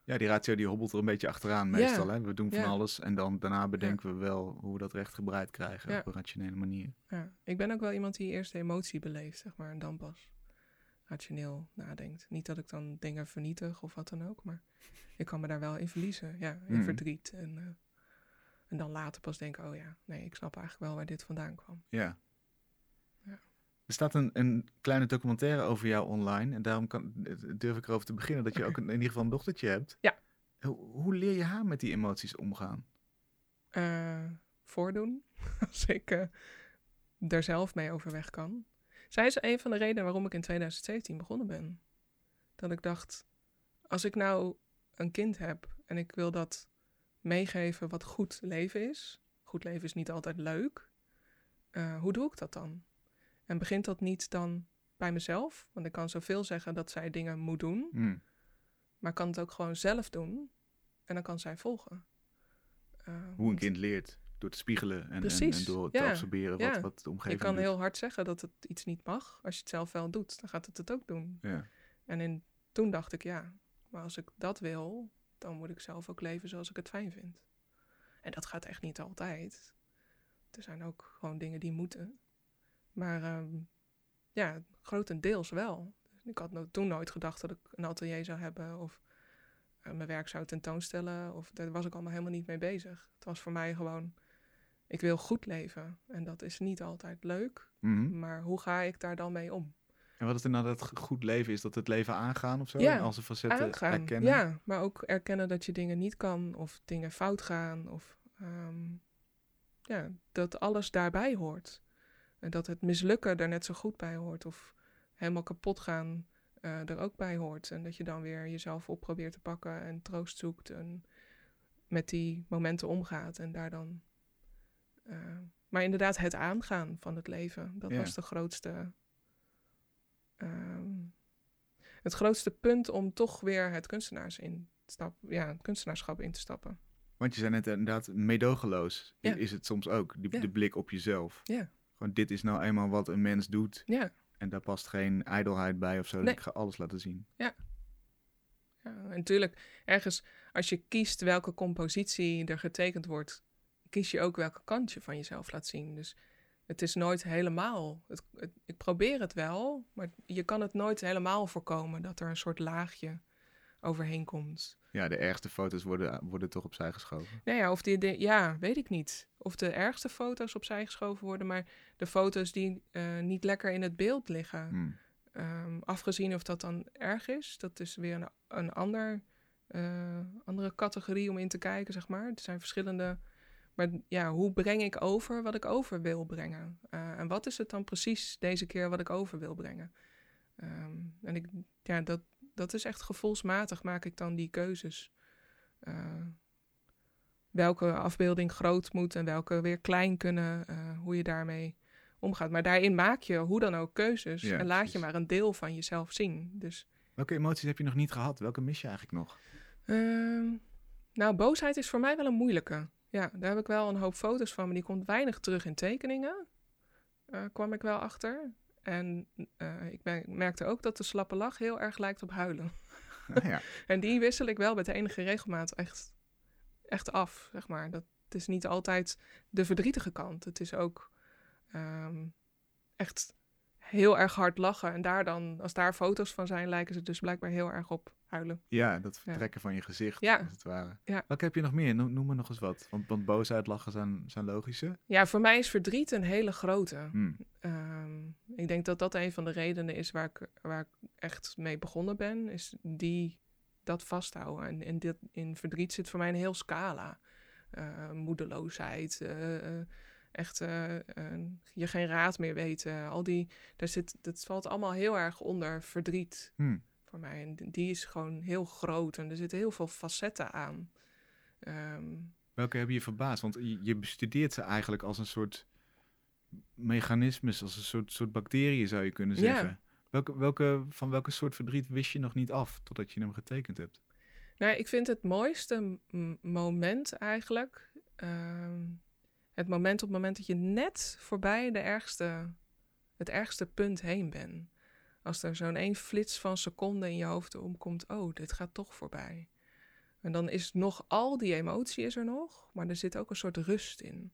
ja, die ratio die hobbelt er een beetje achteraan meestal. Hè? We doen van Ja. alles en dan daarna bedenken we wel hoe we dat recht gebreid krijgen op een rationele manier. Ja, ik ben ook wel iemand die eerst de emotie beleeft, zeg maar, en dan pas rationeel nadenkt. Niet dat ik dan dingen vernietig of wat dan ook, maar ik kan me daar wel in verliezen. Ja, in Mhm. verdriet. En, eh, en dan later pas denken, oh ja, nee, ik snap eigenlijk wel waar dit vandaan kwam. Ja. Ja. Er staat een, een kleine documentaire over jou online. En daarom kan, durf ik erover te beginnen dat je ook een, in ieder geval een dochtertje hebt. Ja. Hoe, hoe leer je haar met die emoties omgaan? eh, voordoen. Als ik eh er zelf mee overweg kan. Zij is een van de redenen waarom ik in 2017 begonnen ben. Dat ik dacht, als ik nou een kind heb en ik wil dat meegeven wat goed leven is. Goed leven is niet altijd leuk. eh, hoe doe ik dat dan? En begint dat niet dan bij mezelf? Want ik kan zoveel zeggen dat zij dingen moet doen. Hmm. Maar kan het ook gewoon zelf doen. En dan kan zij volgen. Eh, Hoe een kind leert. Door te spiegelen en, en, door te absorberen wat, ja. wat de Je omgeving kan doet. heel hard zeggen dat het iets niet mag. Als je het zelf wel doet, dan gaat het het ook doen. Ja. En in, toen dacht ik, ja, maar als ik dat wil, dan moet ik zelf ook leven zoals ik het fijn vind. En dat gaat echt niet altijd. Er zijn ook gewoon dingen die moeten. Maar ehm, ja, grotendeels wel. Ik had no- toen nooit gedacht dat ik een atelier zou hebben of eh, mijn werk zou tentoonstellen. Of daar was ik allemaal helemaal niet mee bezig. Het was voor mij gewoon, ik wil goed leven. En dat is niet altijd leuk. Mhm. Maar hoe ga ik daar dan mee om? En wat is inderdaad het goed leven? Is dat het leven aangaan of zo? Ja, en al zijn facetten aangaan. erkennen? Ja, maar ook erkennen dat je dingen niet kan of dingen fout gaan. Of ehm, ja, dat alles daarbij hoort. En dat het mislukken er net zo goed bij hoort. Of helemaal kapot gaan eh, er ook bij hoort. En dat je dan weer jezelf op probeert te pakken en troost zoekt. En met die momenten omgaat. En daar dan. Eh, maar inderdaad, het aangaan van het leven. Dat Ja. was de grootste. ehm, het grootste punt om toch weer het kunstenaars in stap, ja, het kunstenaarschap in te stappen. Want je zei net inderdaad, Ja. is het soms ook. Die, Ja. De blik op jezelf. Ja. Gewoon dit is nou eenmaal wat een mens doet. Ja, En daar past geen ijdelheid bij of zo. Dus ik ga alles laten zien. ja en natuurlijk, ergens als je kiest welke compositie er getekend wordt, kies je ook welke kant je van jezelf laat zien. Dus het is nooit helemaal. Het, het- ik probeer het wel, maar je kan het nooit helemaal voorkomen dat er een soort laagje overheen komt. Ja, de ergste foto's worden, worden toch opzij geschoven. Nou ja, of die, de, ja, weet ik niet. Of de ergste foto's opzij geschoven worden, maar de foto's die eh, niet lekker in het beeld liggen. Hmm. Ehm, afgezien of dat dan erg is, dat is weer een, een ander, eh, andere categorie om in te kijken, zeg maar. Er zijn verschillende. Maar ja, hoe breng ik over wat ik over wil brengen? Eh, en wat is het dan precies deze keer wat ik over wil brengen? Ehm, en ik, ja, dat, dat is echt gevoelsmatig maak ik dan die keuzes. Eh, welke afbeelding groot moet en welke weer klein kunnen, eh, hoe je daarmee omgaat. Maar daarin maak je hoe dan ook keuzes Ja, en laat precies. je maar een deel van jezelf zien. Dus Welke emoties heb je nog niet gehad? Welke mis je eigenlijk nog? Ehm, nou, boosheid is voor mij wel een moeilijke. Ja, daar heb ik wel een hoop foto's van, maar die komt weinig terug in tekeningen. eh, kwam ik wel achter. En eh, ik ben- merkte ook dat de slappe lach heel erg lijkt op huilen. Ah, ja. En die wissel ik wel met enige regelmaat echt, echt af, zeg maar. Dat, het is niet altijd de verdrietige kant. Het is ook ehm, echt heel erg hard lachen. En daar dan, als daar foto's van zijn, lijken ze dus blijkbaar heel erg op huilen. ja, dat vertrekken van je gezicht, Ja. als het ware. Ja. Welke heb je nog meer? Noem, noem maar nog eens wat. Want, want boosheid, lachen zijn, zijn logische. Ja, voor mij is verdriet een hele grote. Hmm. Ehm, ik denk dat dat een van de redenen is waar ik, waar ik echt mee begonnen ben, is die dat vasthouden. En in, dit, in verdriet zit voor mij een heel scala. Eh, moedeloosheid, eh, eh, echt eh, eh, je geen raad meer weten. Al die, daar zit, dat valt allemaal heel erg onder verdriet Hmm. voor mij. En die is gewoon heel groot en er zitten heel veel facetten aan. Ehm, Welke heb je verbaasd? Want je, bestudeert ze eigenlijk als een soort mechanismes, als een soort, soort bacteriën zou je kunnen Ja. zeggen. Welke, welke, van welke soort verdriet wist je nog niet af totdat je hem getekend hebt? Nou, ik vind het mooiste moment eigenlijk. ehm, het moment op het moment dat je net voorbij de ergste, het ergste punt heen bent. Als er zo'n één flits van seconde in je hoofd omkomt, oh, dit gaat toch voorbij. En dan is nog al die emotie is er nog, maar er zit ook een soort rust in.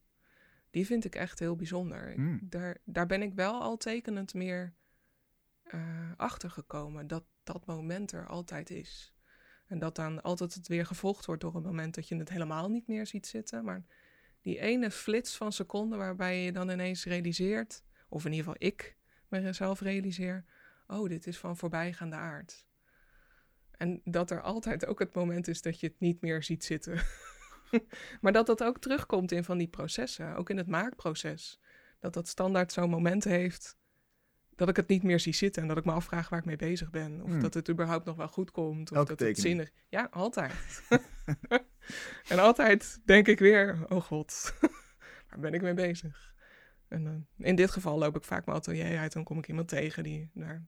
Die vind ik echt heel bijzonder. Hmm. Daar, daar ben ik wel al tekenend meer eh achter gekomen dat dat moment er altijd is. En dat dan altijd het weer gevolgd wordt door een moment dat je het helemaal niet meer ziet zitten. Maar die ene flits van seconden waarbij je dan ineens realiseert, of in ieder geval ik mezelf realiseer, oh, dit is van voorbijgaande aard. En dat er altijd ook het moment is dat je het niet meer ziet zitten. maar dat dat ook terugkomt in van die processen, ook in het maakproces. Dat dat standaard zo'n moment heeft dat ik het niet meer zie zitten en dat ik me afvraag waar ik mee bezig ben. Of Hmm. dat het überhaupt nog wel goed komt. Of Elke dat het tekening. zinnig... Ja, altijd. en altijd denk ik weer, oh god, waar ben ik mee bezig? En eh, in dit geval loop ik vaak mijn atelier uit en kom ik iemand tegen die daar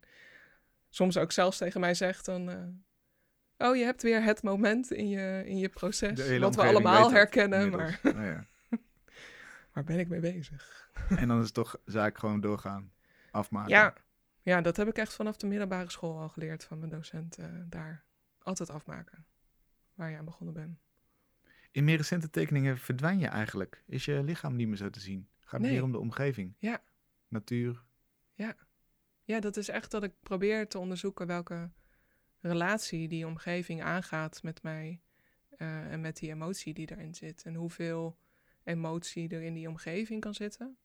soms ook zelfs tegen mij zegt dan... eh, oh, je hebt weer het moment in je, in je proces. Wat we allemaal herkennen, maar ja. waar ben ik mee bezig? En dan is het toch zaak gewoon doorgaan, afmaken. Ja, ja, dat heb ik echt vanaf de middelbare school al geleerd van mijn docent eh, daar. Altijd afmaken, waar je aan begonnen bent. In meer recente tekeningen verdwijn je eigenlijk. Is je lichaam niet meer zo te zien? Gaat het Nee. meer om de omgeving? Ja. Natuur? Ja, dat is echt dat ik probeer te onderzoeken welke relatie die omgeving aangaat met mij eh, en met die emotie die daarin zit. En hoeveel emotie er in die omgeving kan zitten.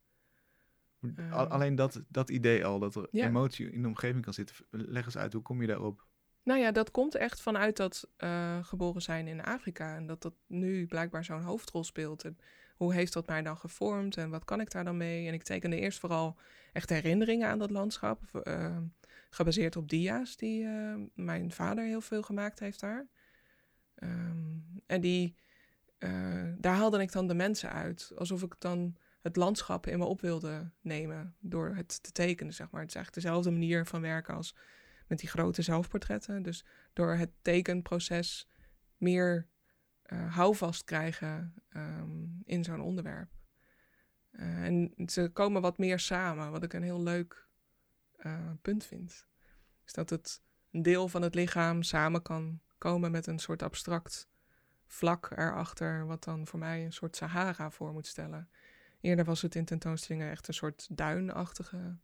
Ehm. Alleen dat, dat idee al, dat er Ja. emotie in de omgeving kan zitten. Leg eens uit, hoe kom je daarop? Nou ja, dat komt echt vanuit dat eh, geboren zijn in Afrika. En dat dat nu blijkbaar zo'n hoofdrol speelt. En hoe heeft dat mij dan gevormd en wat kan ik daar dan mee? En ik tekende eerst vooral echt herinneringen aan dat landschap. eh, gebaseerd op dia's die eh, mijn vader heel veel gemaakt heeft daar. Ehm, en die, eh, daar haalde ik dan de mensen uit. Alsof ik dan het landschap in me op wilde nemen door het te tekenen, zeg maar. Het is eigenlijk dezelfde manier van werken als met die grote zelfportretten. Dus door het tekenproces meer eh, houvast krijgen ehm, in zo'n onderwerp. Eh, en ze komen wat meer samen, wat ik een heel leuk eh, punt vind. Is dat het een deel van het lichaam samen kan komen met een soort abstract vlak erachter, wat dan voor mij een soort Sahara voor moet stellen. Eerder was het in tentoonstellingen echt een soort duinachtige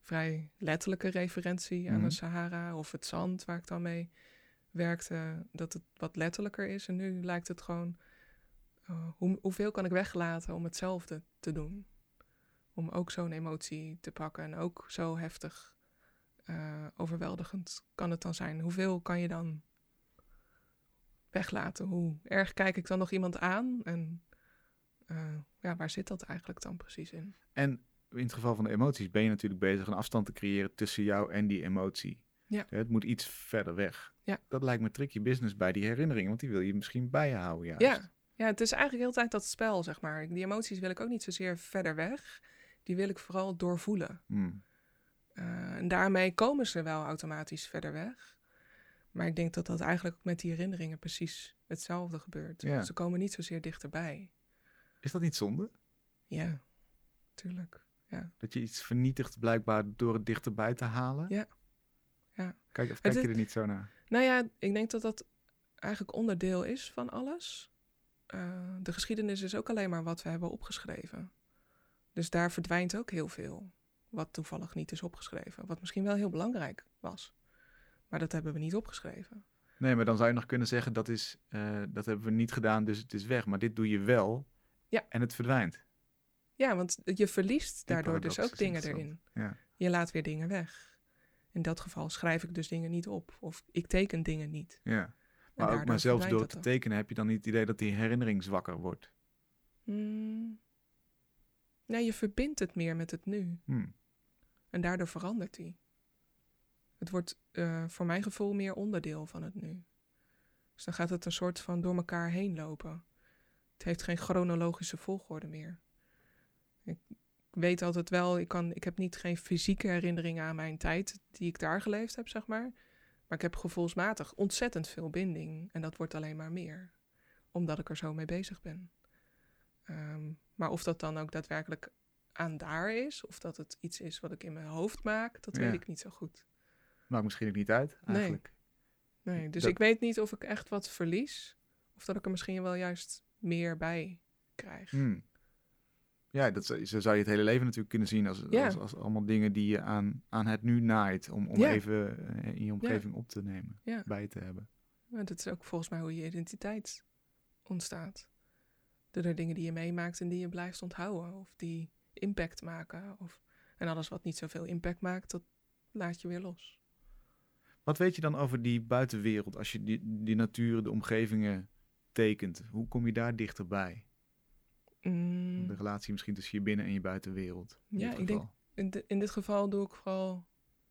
vrij letterlijke referentie aan Mhm. de Sahara of het zand waar ik dan mee werkte dat het wat letterlijker is. En nu lijkt het gewoon, uh, hoe, hoeveel kan ik weglaten om hetzelfde te doen? Om ook zo'n emotie te pakken en ook zo heftig, uh, overweldigend kan het dan zijn. Hoeveel kan je dan weglaten? Hoe erg kijk ik dan nog iemand aan? En uh, ja, waar zit dat eigenlijk dan precies in? En in het geval van de emoties ben je natuurlijk bezig een afstand te creëren tussen jou en die emotie. Ja. Het moet iets verder weg. Ja. Dat lijkt me tricky business bij die herinneringen, want die wil je misschien bij je houden. Juist. Ja. ja, het is eigenlijk heel tijd dat spel, zeg maar. Die emoties wil ik ook niet zozeer verder weg. Die wil ik vooral doorvoelen. Hmm. Uh, en daarmee komen ze wel automatisch verder weg. Maar ik denk dat dat eigenlijk met die herinneringen precies hetzelfde gebeurt. Ja. Ze komen niet zozeer dichterbij. Is dat niet zonde? Ja, tuurlijk. Ja. Dat je iets vernietigt blijkbaar door het dichterbij te halen? Ja. ja. Kijk, of kijk je er niet zo naar? Nou ja, ik denk dat dat eigenlijk onderdeel is van alles. Uh, de geschiedenis is ook alleen maar wat we hebben opgeschreven. Dus daar verdwijnt ook heel veel. Wat toevallig niet is opgeschreven. Wat misschien wel heel belangrijk was. Maar dat hebben we niet opgeschreven. Nee, maar dan zou je nog kunnen zeggen dat is, eh, dat hebben we niet gedaan, dus het is weg. Maar dit doe je wel Ja. en het verdwijnt. Ja, want je verliest daardoor dus ook dingen erin. Ja. Je laat weer dingen weg. In dat geval schrijf ik dus dingen niet op. Of ik teken dingen niet. Ja. Maar, ook, maar zelfs door te tekenen heb je dan niet het idee dat die herinnering zwakker wordt. Hmm. Nee, je verbindt het meer met het nu. Hmm. En daardoor verandert die. Het wordt eh, voor mijn gevoel meer onderdeel van het nu. Dus dan gaat het een soort van door elkaar heen lopen. Het heeft geen chronologische volgorde meer. Ik weet altijd wel, ik, kan, ik heb niet geen fysieke herinneringen aan mijn tijd die ik daar geleefd heb, zeg maar. Maar ik heb gevoelsmatig ontzettend veel binding. En dat wordt alleen maar meer. Omdat ik er zo mee bezig ben. Ehm, maar of dat dan ook daadwerkelijk aan daar is, of dat het iets is wat ik in mijn hoofd maak, dat Ja. weet ik niet zo goed. Maakt misschien ook niet uit, Nee. eigenlijk. Nee, dus Dat- ik weet niet of ik echt wat verlies, of dat ik er misschien wel juist meer bij krijg. Hmm. Ja, dat, zo zo zou je het hele leven natuurlijk kunnen zien als, Ja. als, als allemaal dingen die je aan, aan het nu naait. Om, om Ja. even eh, in je omgeving op te nemen, bij te hebben. Maar dat is ook volgens mij hoe je identiteit ontstaat. Door de dingen die je meemaakt en die je blijft onthouden, of die impact maken. Of, en alles wat niet zoveel impact maakt, dat laat je weer los. Wat weet je dan over die buitenwereld als je die, die natuur, de omgevingen Hoe kom je daar dichterbij? Mm. De relatie misschien tussen je binnen- en je buitenwereld. in Ja, dit ik denk- in dit geval doe ik vooral.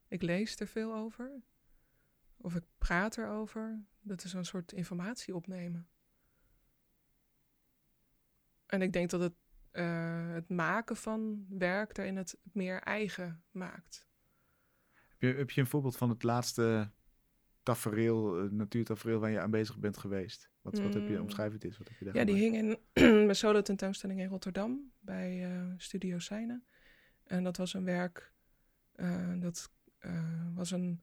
Ik lees er veel over. Of ik praat erover. Dat is een soort informatie opnemen. En ik denk dat het, eh, het maken van werk daarin het meer eigen maakt. Heb je, heb je een voorbeeld van het laatste tafereel, eh, natuurtafereel waar je aan bezig bent geweest? Wat, wat heb je, Mm. omschrijf het eens, wat heb je daar Ja, die hing in mijn solo tentoonstelling in Rotterdam bij eh, Studio Seine. En dat was een werk, eh, dat eh, was een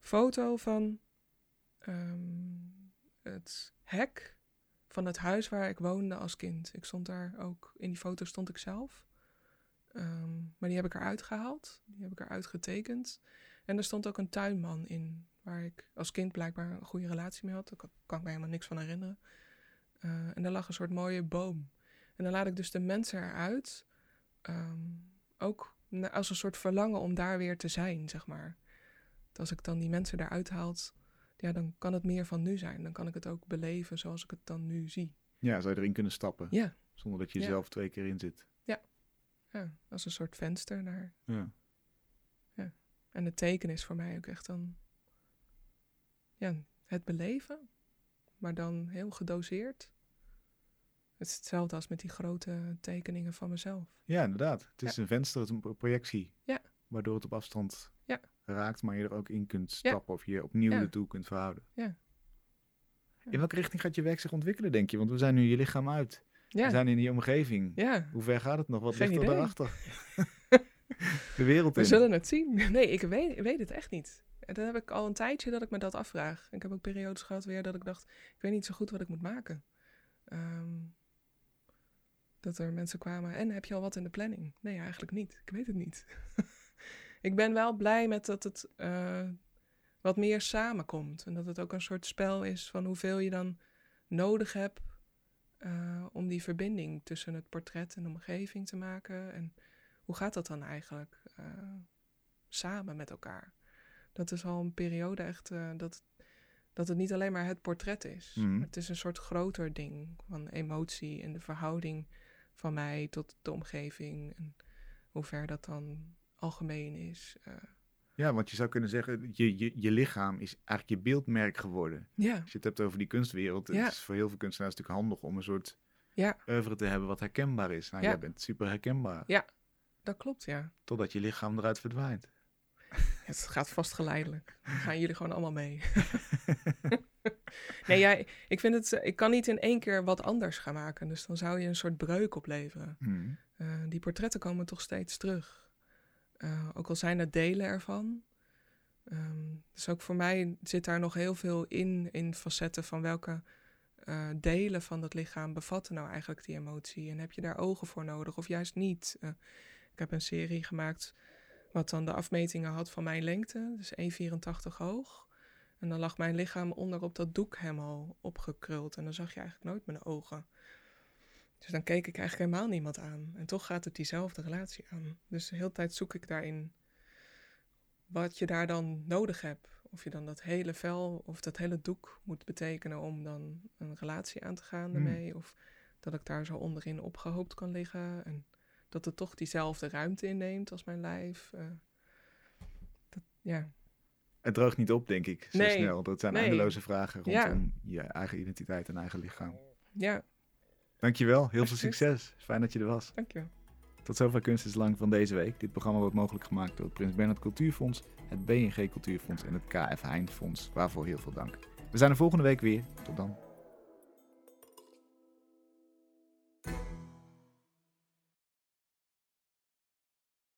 foto van ehm, het hek van het huis waar ik woonde als kind. Ik stond daar ook, in die foto stond ik zelf. Ehm, maar die heb ik eruit gehaald, die heb ik eruit getekend. En er stond ook een tuinman in, waar ik als kind blijkbaar een goede relatie mee had. Daar kan, kan ik me helemaal niks van herinneren. Uh, en daar lag een soort mooie boom. En dan laat ik dus de mensen eruit. Um, ook als een soort verlangen om daar weer te zijn, zeg maar. Dat als ik dan die mensen eruit haalt, ja, dan kan het meer van nu zijn. Dan kan ik het ook beleven zoals ik het dan nu zie. Ja, zou je erin kunnen stappen? Ja. Zonder dat je Ja. zelf twee keer in zit. Ja, als een soort venster naar. Ja. En het teken is voor mij ook echt dan. Ja, het beleven, maar dan heel gedoseerd. Het is hetzelfde als met die grote tekeningen van mezelf. Ja, inderdaad. Het is een venster, het is een pro- projectie. Ja. Waardoor het op afstand Ja. raakt, maar je er ook in kunt stappen of je opnieuw naartoe kunt verhouden. Ja. In welke richting gaat je werk zich ontwikkelen, denk je? Want we zijn nu je lichaam uit. We zijn in die omgeving. ja. Hoe ver gaat het nog? Wat Geen ligt er daarachter? De wereld We in. zullen het zien. Nee, ik weet, ik weet het echt niet. En dan heb ik al een tijdje dat ik me dat afvraag. Ik heb ook periodes gehad weer dat ik dacht, ik weet niet zo goed wat ik moet maken. Ehm, dat er mensen kwamen, en heb je al wat in de planning? Nee, eigenlijk niet. Ik weet het niet. ik ben wel blij met dat het, eh, wat meer samenkomt. En dat het ook een soort spel is van hoeveel je dan nodig hebt eh, om die verbinding tussen het portret en de omgeving te maken. En hoe gaat dat dan eigenlijk eh, samen met elkaar? Dat is al een periode echt uh, dat, dat het niet alleen maar het portret is. Mhm. Het is een soort groter ding van emotie en de verhouding van mij tot de omgeving. En hoe ver dat dan algemeen is. eh. Ja, want je zou kunnen zeggen, je, je, je lichaam is eigenlijk je beeldmerk geworden. ja, Als je het hebt over die kunstwereld, Ja. het is voor heel veel kunstenaars natuurlijk handig om een soort ja, oeuvre te hebben wat herkenbaar is. Nou, Ja. jij bent super herkenbaar, dat klopt, ja. totdat je lichaam eruit verdwijnt. Het gaat vast geleidelijk. Dan gaan jullie gewoon allemaal mee. nee, ja, ik vind het. Ik kan niet in één keer wat anders gaan maken. Dus dan zou je een soort breuk opleveren. Mhm. Eh, die portretten komen toch steeds terug. Eh, ook al zijn het delen ervan. Ehm, dus ook voor mij zit daar nog heel veel in, in facetten van welke eh, delen van het lichaam bevatten nou eigenlijk die emotie. En heb je daar ogen voor nodig of juist niet? Ik heb een serie gemaakt wat dan de afmetingen had van mijn lengte, dus 1,84 hoog. En dan lag mijn lichaam onder op dat doek helemaal opgekruld. En dan zag je eigenlijk nooit mijn ogen. Dus dan keek ik eigenlijk helemaal niemand aan. En toch gaat het diezelfde relatie aan. Dus de hele tijd zoek ik daarin wat je daar dan nodig hebt. Of je dan dat hele vel of dat hele doek moet betekenen om dan een relatie aan te gaan Hmm. ermee. Of dat ik daar zo onderin opgehoopt kan liggen. En dat het toch diezelfde ruimte inneemt als mijn lijf. eh. dat, ja. Het droogt niet op, denk ik, zo Nee. snel. Dat zijn Nee. eindeloze vragen Ja. rondom je eigen identiteit en eigen lichaam. ja, Dankjewel, heel veel succes. Fijn dat je er was. dankjewel. Tot zover Kunst is Lang van deze week. Dit programma wordt mogelijk gemaakt door het Prins Bernhard Cultuurfonds, het BNG Cultuurfonds en het KF Heijn Fonds. Waarvoor heel veel dank. We zijn er volgende week weer. Tot dan.